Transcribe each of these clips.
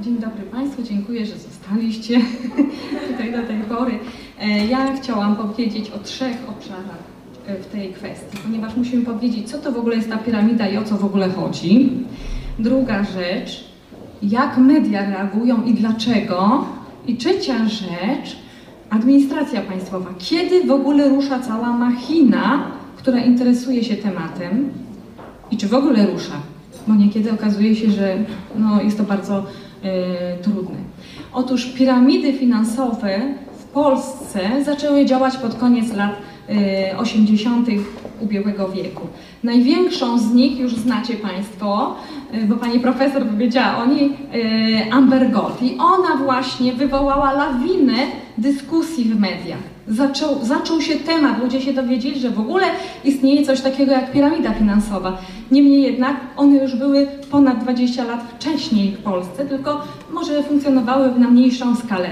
Dzień dobry Państwu, dziękuję, że zostaliście tutaj do tej pory. E, ja chciałam powiedzieć o trzech obszarach e, w tej kwestii, ponieważ musimy powiedzieć, co to w ogóle jest ta piramida i o co w ogóle chodzi. Druga rzecz, jak media reagują i dlaczego. I trzecia rzecz, administracja państwowa. Kiedy w ogóle rusza cała machina, która interesuje się tematem i czy w ogóle rusza? Bo niekiedy okazuje się, że no, jest to bardzo trudne. Otóż piramidy finansowe w Polsce zaczęły działać pod koniec lat 80. ubiegłego wieku. Największą z nich już znacie Państwo, bo Pani Profesor powiedziała o niej, Amber Gold. I ona właśnie wywołała lawinę dyskusji w mediach. Zaczął, zaczął się temat, ludzie się dowiedzieli, że w ogóle istnieje coś takiego jak piramida finansowa. Niemniej jednak one już były ponad 20 lat wcześniej w Polsce, tylko może funkcjonowały na mniejszą skalę.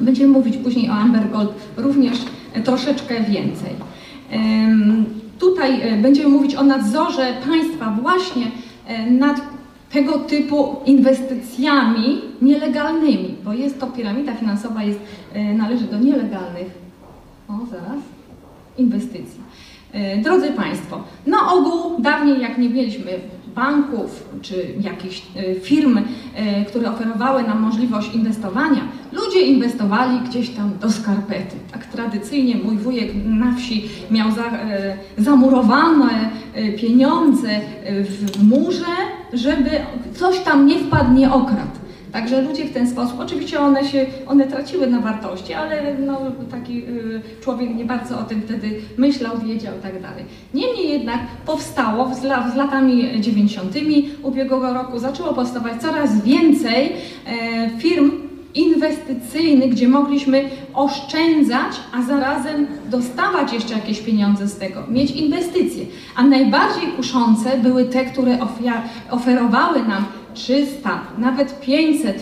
Będziemy mówić później o Amber Gold również troszeczkę więcej. Tutaj e, będziemy mówić o nadzorze państwa właśnie e, nad tego typu inwestycjami nielegalnymi, bo jest to piramida finansowa, jest, e, należy do nielegalnych o, zaraz, inwestycji. Drodzy Państwo, na ogół dawniej jak nie mieliśmy banków czy jakichś firm, które oferowały nam możliwość inwestowania, ludzie inwestowali gdzieś tam do skarpety. Tak tradycyjnie mój wujek na wsi miał za, zamurowane pieniądze w murze, żeby coś tam nie wpadł, nie okradł. Także ludzie w ten sposób, oczywiście one się, one traciły na wartości, ale no, taki y, człowiek nie bardzo o tym wtedy myślał, wiedział i tak. Niemniej jednak powstało z, z latami 90. ubiegłego roku, zaczęło powstawać coraz więcej e, firm inwestycyjnych, gdzie mogliśmy oszczędzać, a zarazem dostawać jeszcze jakieś pieniądze z tego, mieć inwestycje. A najbardziej kuszące były te, które oferowały nam 300, nawet 500%.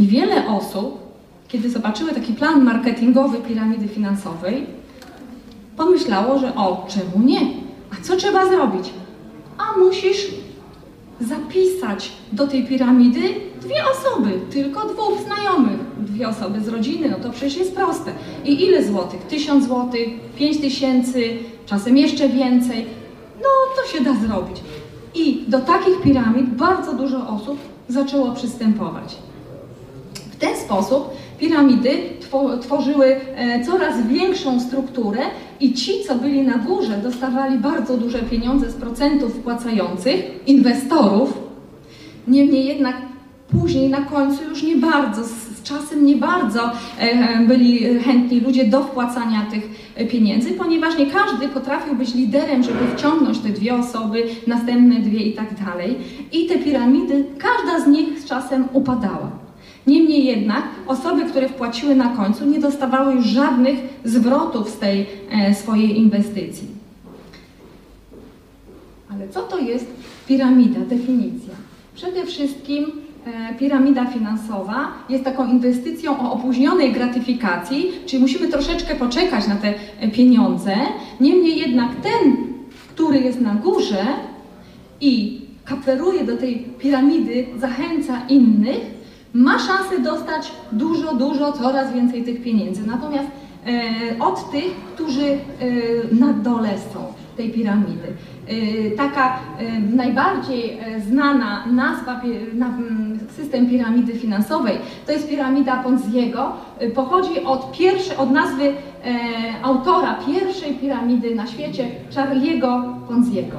I wiele osób, kiedy zobaczyły taki plan marketingowy piramidy finansowej, pomyślało, że o, czemu nie? A co trzeba zrobić? A musisz zapisać do tej piramidy dwie osoby, tylko dwóch znajomych, dwie osoby z rodziny, no to przecież jest proste. I ile złotych? Tysiąc złotych, pięć tysięcy, czasem jeszcze więcej. No to się da zrobić. I do takich piramid bardzo dużo osób zaczęło przystępować. W ten sposób piramidy tworzyły e, coraz większą strukturę i ci, co byli na górze, dostawali bardzo duże pieniądze z procentów wpłacających, inwestorów. Niemniej jednak później na końcu już nie bardzo, czasem nie bardzo e, byli chętni ludzie do wpłacania tych pieniędzy, ponieważ nie każdy potrafił być liderem, żeby wciągnąć te dwie osoby, następne dwie i tak dalej. I te piramidy, każda z nich z czasem upadała. Niemniej jednak osoby, które wpłaciły na końcu, nie dostawały już żadnych zwrotów z tej e, swojej inwestycji. Ale co to jest piramida? Definicja. Przede wszystkim piramida finansowa jest taką inwestycją o opóźnionej gratyfikacji, czyli musimy troszeczkę poczekać na te e, pieniądze. Niemniej jednak ten, który jest na górze i kaperuje do tej piramidy, zachęca innych, ma szansę dostać dużo, dużo, coraz więcej tych pieniędzy. Natomiast e, od tych, którzy e, na dole są tej piramidy. E, taka e, najbardziej e, znana nazwa, na, system piramidy finansowej, to jest piramida Ponziego. E, pochodzi od, pierwszej, od nazwy e, autora pierwszej piramidy na świecie, Charlie'ego Ponziego.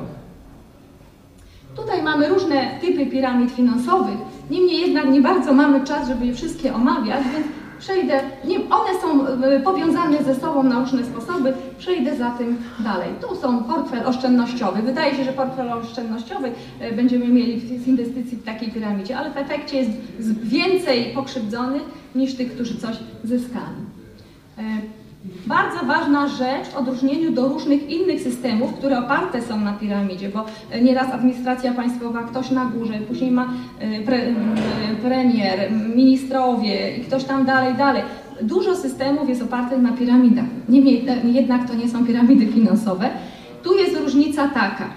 Tutaj mamy różne typy piramid finansowych, niemniej jednak nie bardzo mamy czas, żeby je wszystkie omawiać, więc przejdę, nie, one są e, powiązane ze sobą na różne sposoby, przejdę za tym dalej. Tu są portfel oszczędnościowy. Wydaje się, że portfel oszczędnościowy e, będziemy mieli z inwestycji w takiej piramidzie, ale w efekcie jest więcej pokrzywdzonych niż tych, którzy coś zyskali. E, bardzo ważna rzecz w odróżnieniu do różnych innych systemów, które oparte są na piramidzie, bo nieraz administracja państwowa, ktoś na górze, później ma e, pre, e, premier, ministrowie i ktoś tam dalej, dalej. Dużo systemów jest opartych na piramidach. Niemniej jednak to nie są piramidy finansowe. Tu jest różnica taka.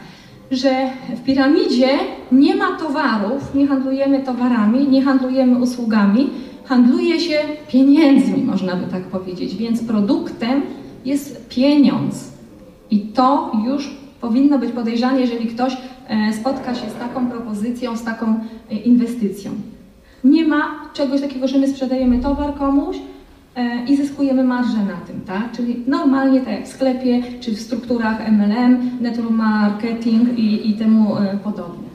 że w piramidzie nie ma towarów, nie handlujemy towarami, nie handlujemy usługami, handluje się pieniędzmi, można by tak powiedzieć, więc produktem jest pieniądz. I to już powinno być podejrzane, jeżeli ktoś e, spotka się z taką propozycją, z taką e, inwestycją. Nie ma czegoś takiego, że my sprzedajemy towar komuś e, i zyskujemy marżę na tym, tak? Czyli normalnie, tak jak w sklepie, czy w strukturach MLM, network marketing i, i temu podobne.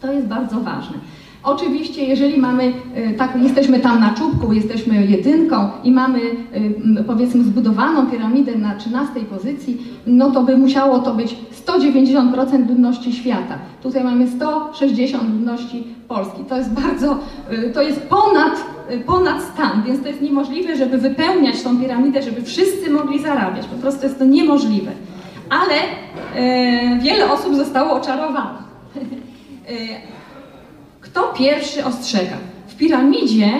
To jest bardzo ważne. Oczywiście, jeżeli mamy, e, tak, jesteśmy tam na czubku, jesteśmy jedynką i mamy e, powiedzmy zbudowaną piramidę na 13 pozycji, no to by musiało to być 190% ludności świata. Tutaj mamy 160 ludności Polski. To jest bardzo, e, to jest ponad, ponad stan, więc to jest niemożliwe, żeby wypełniać tą piramidę, żeby wszyscy mogli zarabiać. Po prostu jest to niemożliwe. Ale e, wiele osób zostało oczarowanych. Kto pierwszy ostrzega? W piramidzie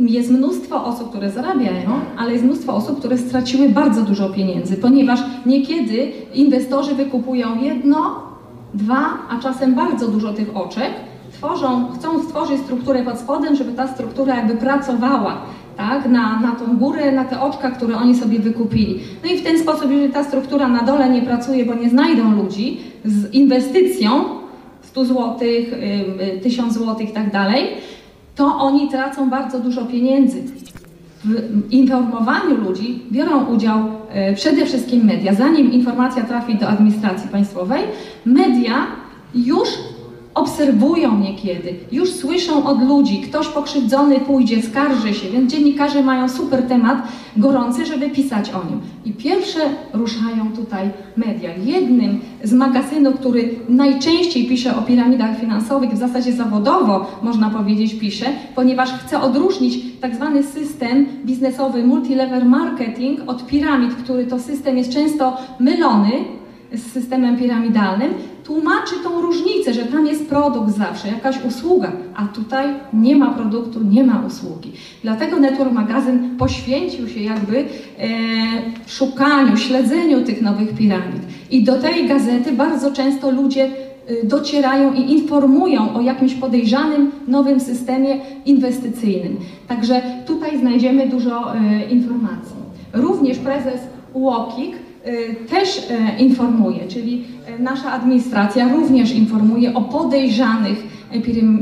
jest mnóstwo osób, które zarabiają, ale jest mnóstwo osób, które straciły bardzo dużo pieniędzy, ponieważ niekiedy inwestorzy wykupują jedno, dwa, a czasem bardzo dużo tych oczek, tworzą, chcą stworzyć strukturę pod spodem, żeby ta struktura jakby pracowała tak, na, na tą górę, na te oczka, które oni sobie wykupili. No i w ten sposób, jeżeli ta struktura na dole nie pracuje, bo nie znajdą ludzi z inwestycją, 100 zł, 1000 zł i tak dalej, to oni tracą bardzo dużo pieniędzy. W informowaniu ludzi biorą udział y, przede wszystkim media. Zanim informacja trafi do administracji państwowej, media już obserwują niekiedy, już słyszą od ludzi, ktoś pokrzywdzony pójdzie, skarży się, więc dziennikarze mają super temat gorący, żeby pisać o nim. I pierwsze ruszają tutaj media. Jednym z magazynów, który najczęściej pisze o piramidach finansowych, w zasadzie zawodowo można powiedzieć pisze, ponieważ chce odróżnić tak zwany system biznesowy multilevel marketing od piramid, który to system jest często mylony z systemem piramidalnym, tłumaczy tą różnicę, że tam jest produkt zawsze, jakaś usługa, a tutaj nie ma produktu, nie ma usługi. Dlatego Network Magazyn poświęcił się jakby e, szukaniu, śledzeniu tych nowych piramid. I do tej gazety bardzo często ludzie e, docierają i informują o jakimś podejrzanym nowym systemie inwestycyjnym. Także tutaj znajdziemy dużo e, informacji. Również prezes UOKiK też y, informuje, czyli y, nasza administracja również informuje o podejrzanych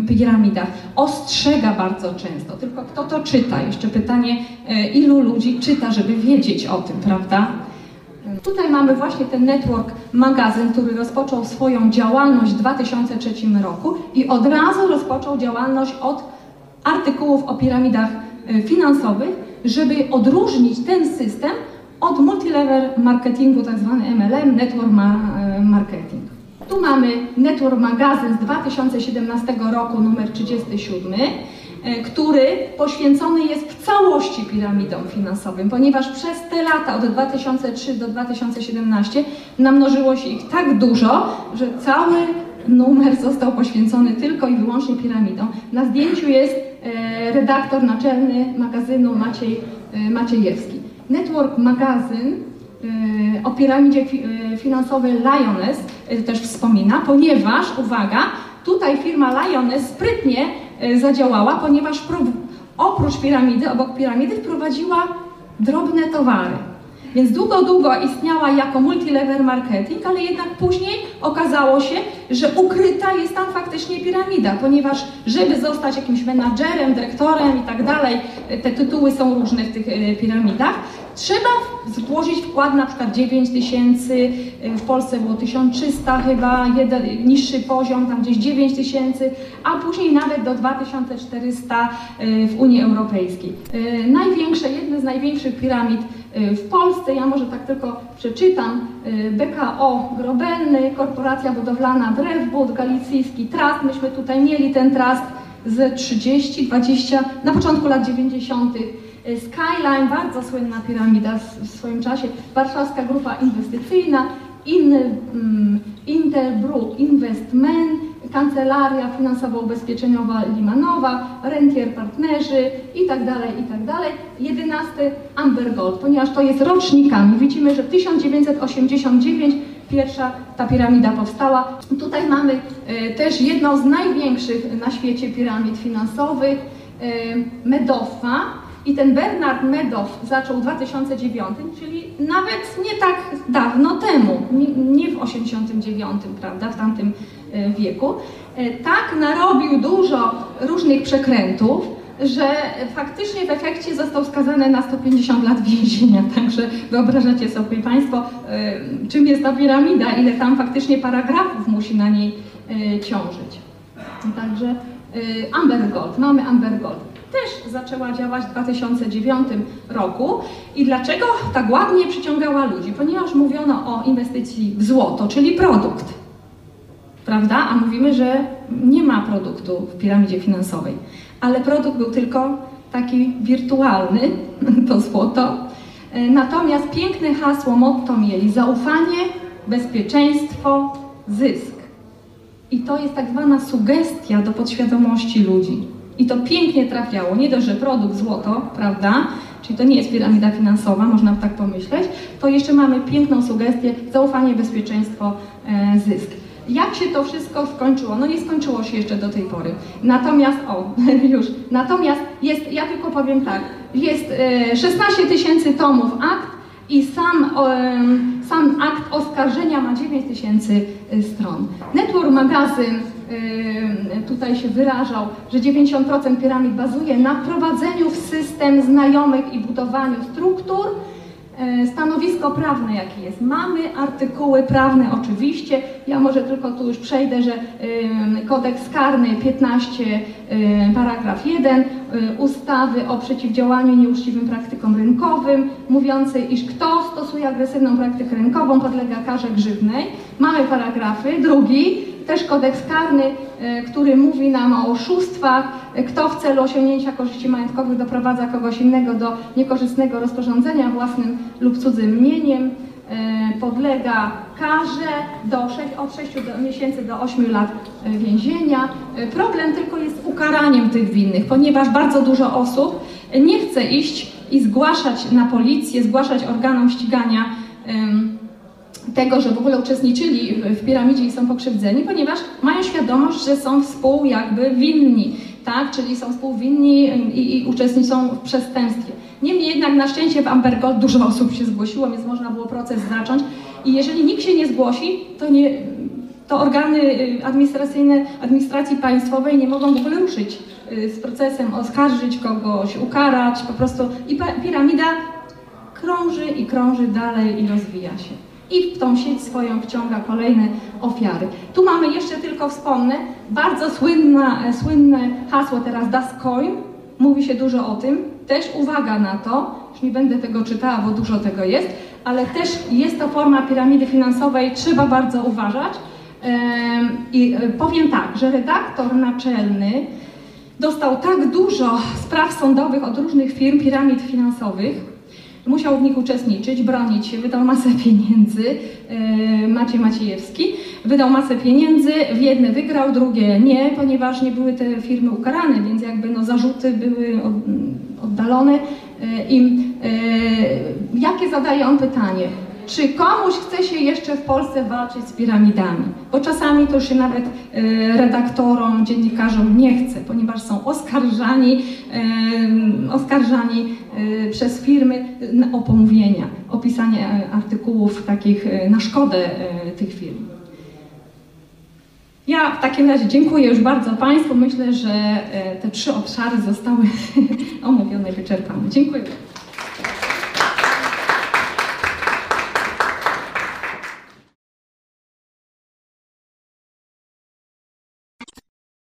piramidach, ostrzega bardzo często. Tylko kto to czyta? Jeszcze pytanie, ilu ludzi czyta, żeby wiedzieć o tym, prawda? Tutaj mamy właśnie ten network magazyn, który rozpoczął swoją działalność w 2003 roku i od razu rozpoczął działalność od artykułów o piramidach finansowych, żeby odróżnić ten system od multilevel marketingu, tak zwany MLM, Network e, Marketing. Tu mamy Network Magazyn z 2017 roku, numer 37, e, który poświęcony jest w całości piramidom finansowym, ponieważ przez te lata, od 2003 do 2017, namnożyło się ich tak dużo, że cały numer został poświęcony tylko i wyłącznie piramidom. Na zdjęciu jest e, redaktor naczelny magazynu Maciej Maciejewski. Network Magazyn y, o piramidzie y, finansowej Lioness y, też wspomina, ponieważ, uwaga, tutaj firma Lioness sprytnie zadziałała, ponieważ oprócz piramidy, obok piramidy wprowadziła drobne towary. Więc długo, długo istniała jako multilevel marketing, ale jednak później okazało się, że ukryta jest tam faktycznie piramida, ponieważ żeby zostać jakimś menadżerem, dyrektorem i tak dalej, te tytuły są różne w tych piramidach, trzeba złożyć wkład na przykład 9 tysięcy, e, w Polsce było 1300 chyba, jeden, niższy poziom, tam gdzieś 9 tysięcy, a później nawet do 2400 e, w Unii Europejskiej. Największe, jedne z największych piramid w Polsce, ja może tak tylko przeczytam, BKO Grobelny, Korporacja Budowlana Drewbud, Galicyjski Trust, myśmy tutaj mieli ten trust z 30, 20, na początku lat 90. Skyline, bardzo słynna piramida w swoim czasie, Warszawska Grupa Inwestycyjna, In, um, Interbrook Investment, Kancelaria Finansowo-Ubezpieczeniowa Limanowa, Rentier Partnerzy i dalej, i tak dalej. 11 Amber Gold, ponieważ to jest rocznikami. Widzimy, że 1989 pierwsza ta piramida powstała. Tutaj mamy e, też jedną z największych na świecie piramid finansowych, e, Medoffa. I ten Bernard Madoff zaczął w 2009, czyli nawet nie tak dawno temu, nie, w 89, prawda, w tamtym e, wieku. E, tak narobił dużo różnych przekrętów, że faktycznie w efekcie został skazany na 150 lat więzienia. Także wyobrażacie sobie Państwo, e, czym jest ta piramida, ile tam faktycznie paragrafów musi na niej ciążyć. Także Amber Gold, mamy Amber Gold. Też zaczęła działać w 2009 roku. I dlaczego tak ładnie przyciągała ludzi? Ponieważ mówiono o inwestycji w złoto, czyli produkt. Prawda? A mówimy, że nie ma produktu w piramidzie finansowej ale produkt był tylko taki wirtualny, to złoto. E, natomiast piękne hasło, motto mieli zaufanie, bezpieczeństwo, zysk. I to jest tak zwana sugestia do podświadomości ludzi. I to pięknie trafiało. Nie dość, że produkt złoto, prawda? Czyli to nie jest piramida finansowa, można tak pomyśleć. To jeszcze mamy piękną sugestię, zaufanie, bezpieczeństwo, e, zysk. Jak się to wszystko skończyło? No nie skończyło się jeszcze do tej pory. Natomiast, o, już, natomiast jest, ja tylko powiem tak, jest 16 tysięcy tomów akt i sam, sam akt oskarżenia ma 9 tysięcy y, stron. Network Magazyn tutaj się wyrażał, że 90% piramid bazuje na prowadzeniu w system znajomych i budowaniu struktur, E, stanowisko prawne jakie jest. Mamy artykuły prawne oczywiście. Ja może tylko tu już przejdę, że kodeks karny 15 paragraf 1 ustawy o przeciwdziałaniu nieuczciwym praktykom rynkowym mówiący, iż kto stosuje agresywną praktykę rynkową podlega karze grzywnej. Mamy paragrafy. Drugi też kodeks karny, e, który mówi nam o oszustwach, e, kto w celu osiągnięcia korzyści majątkowych doprowadza kogoś innego do niekorzystnego rozporządzenia własnym lub cudzym mieniem, e, podlega karze do 6, od 6 do, miesięcy do 8 lat więzienia. Problem tylko jest ukaraniem tych winnych, ponieważ bardzo dużo osób nie chce iść i zgłaszać na policję, zgłaszać organom ścigania tego, że w ogóle uczestniczyli w piramidzie i są pokrzywdzeni, ponieważ mają świadomość, że są współ jakby winni, tak? czyli są współwinni i, i uczestniczą w przestępstwie. Niemniej jednak na szczęście w Amber Gold dużo osób się zgłosiło, więc można było proces zacząć i jeżeli nikt się nie zgłosi, to, nie, to organy y, administracyjne administracji państwowej nie mogą w ogóle ruszyć y, z procesem, oskarżyć kogoś, ukarać, po prostu i piramida krąży i krąży dalej i rozwija się i w tą sieć swoją wciąga kolejne ofiary. Tu mamy jeszcze tylko wspomnę, bardzo słynne, słynne hasło teraz Das Coin, mówi się dużo o tym, też uwaga na to, już nie będę tego czytała, bo dużo tego jest, ale też jest to forma piramidy finansowej, trzeba bardzo uważać. I e, powiem tak, że redaktor naczelny dostał tak dużo spraw sądowych od różnych firm piramid finansowych, Musiał w nich uczestniczyć, bronić się, wydał masę pieniędzy. E, Maciej Maciejewski wydał masę pieniędzy, w jedne wygrał, drugie nie, ponieważ nie były te firmy ukarane, więc jakby no, zarzuty były oddalone. E, I e, jakie zadaje on pytanie? Czy komuś chce się jeszcze w Polsce walczyć z piramidami, bo czasami to się nawet e, redaktorom, dziennikarzom nie chce, ponieważ są oskarżani, e, oskarżani e, przez firmy o pomówienia, o pisanie artykułów takich na szkodę tych firm. Ja w takim razie dziękuję już bardzo Państwu. Myślę, że te trzy obszary zostały omówione i wyczerpane. Dziękuję.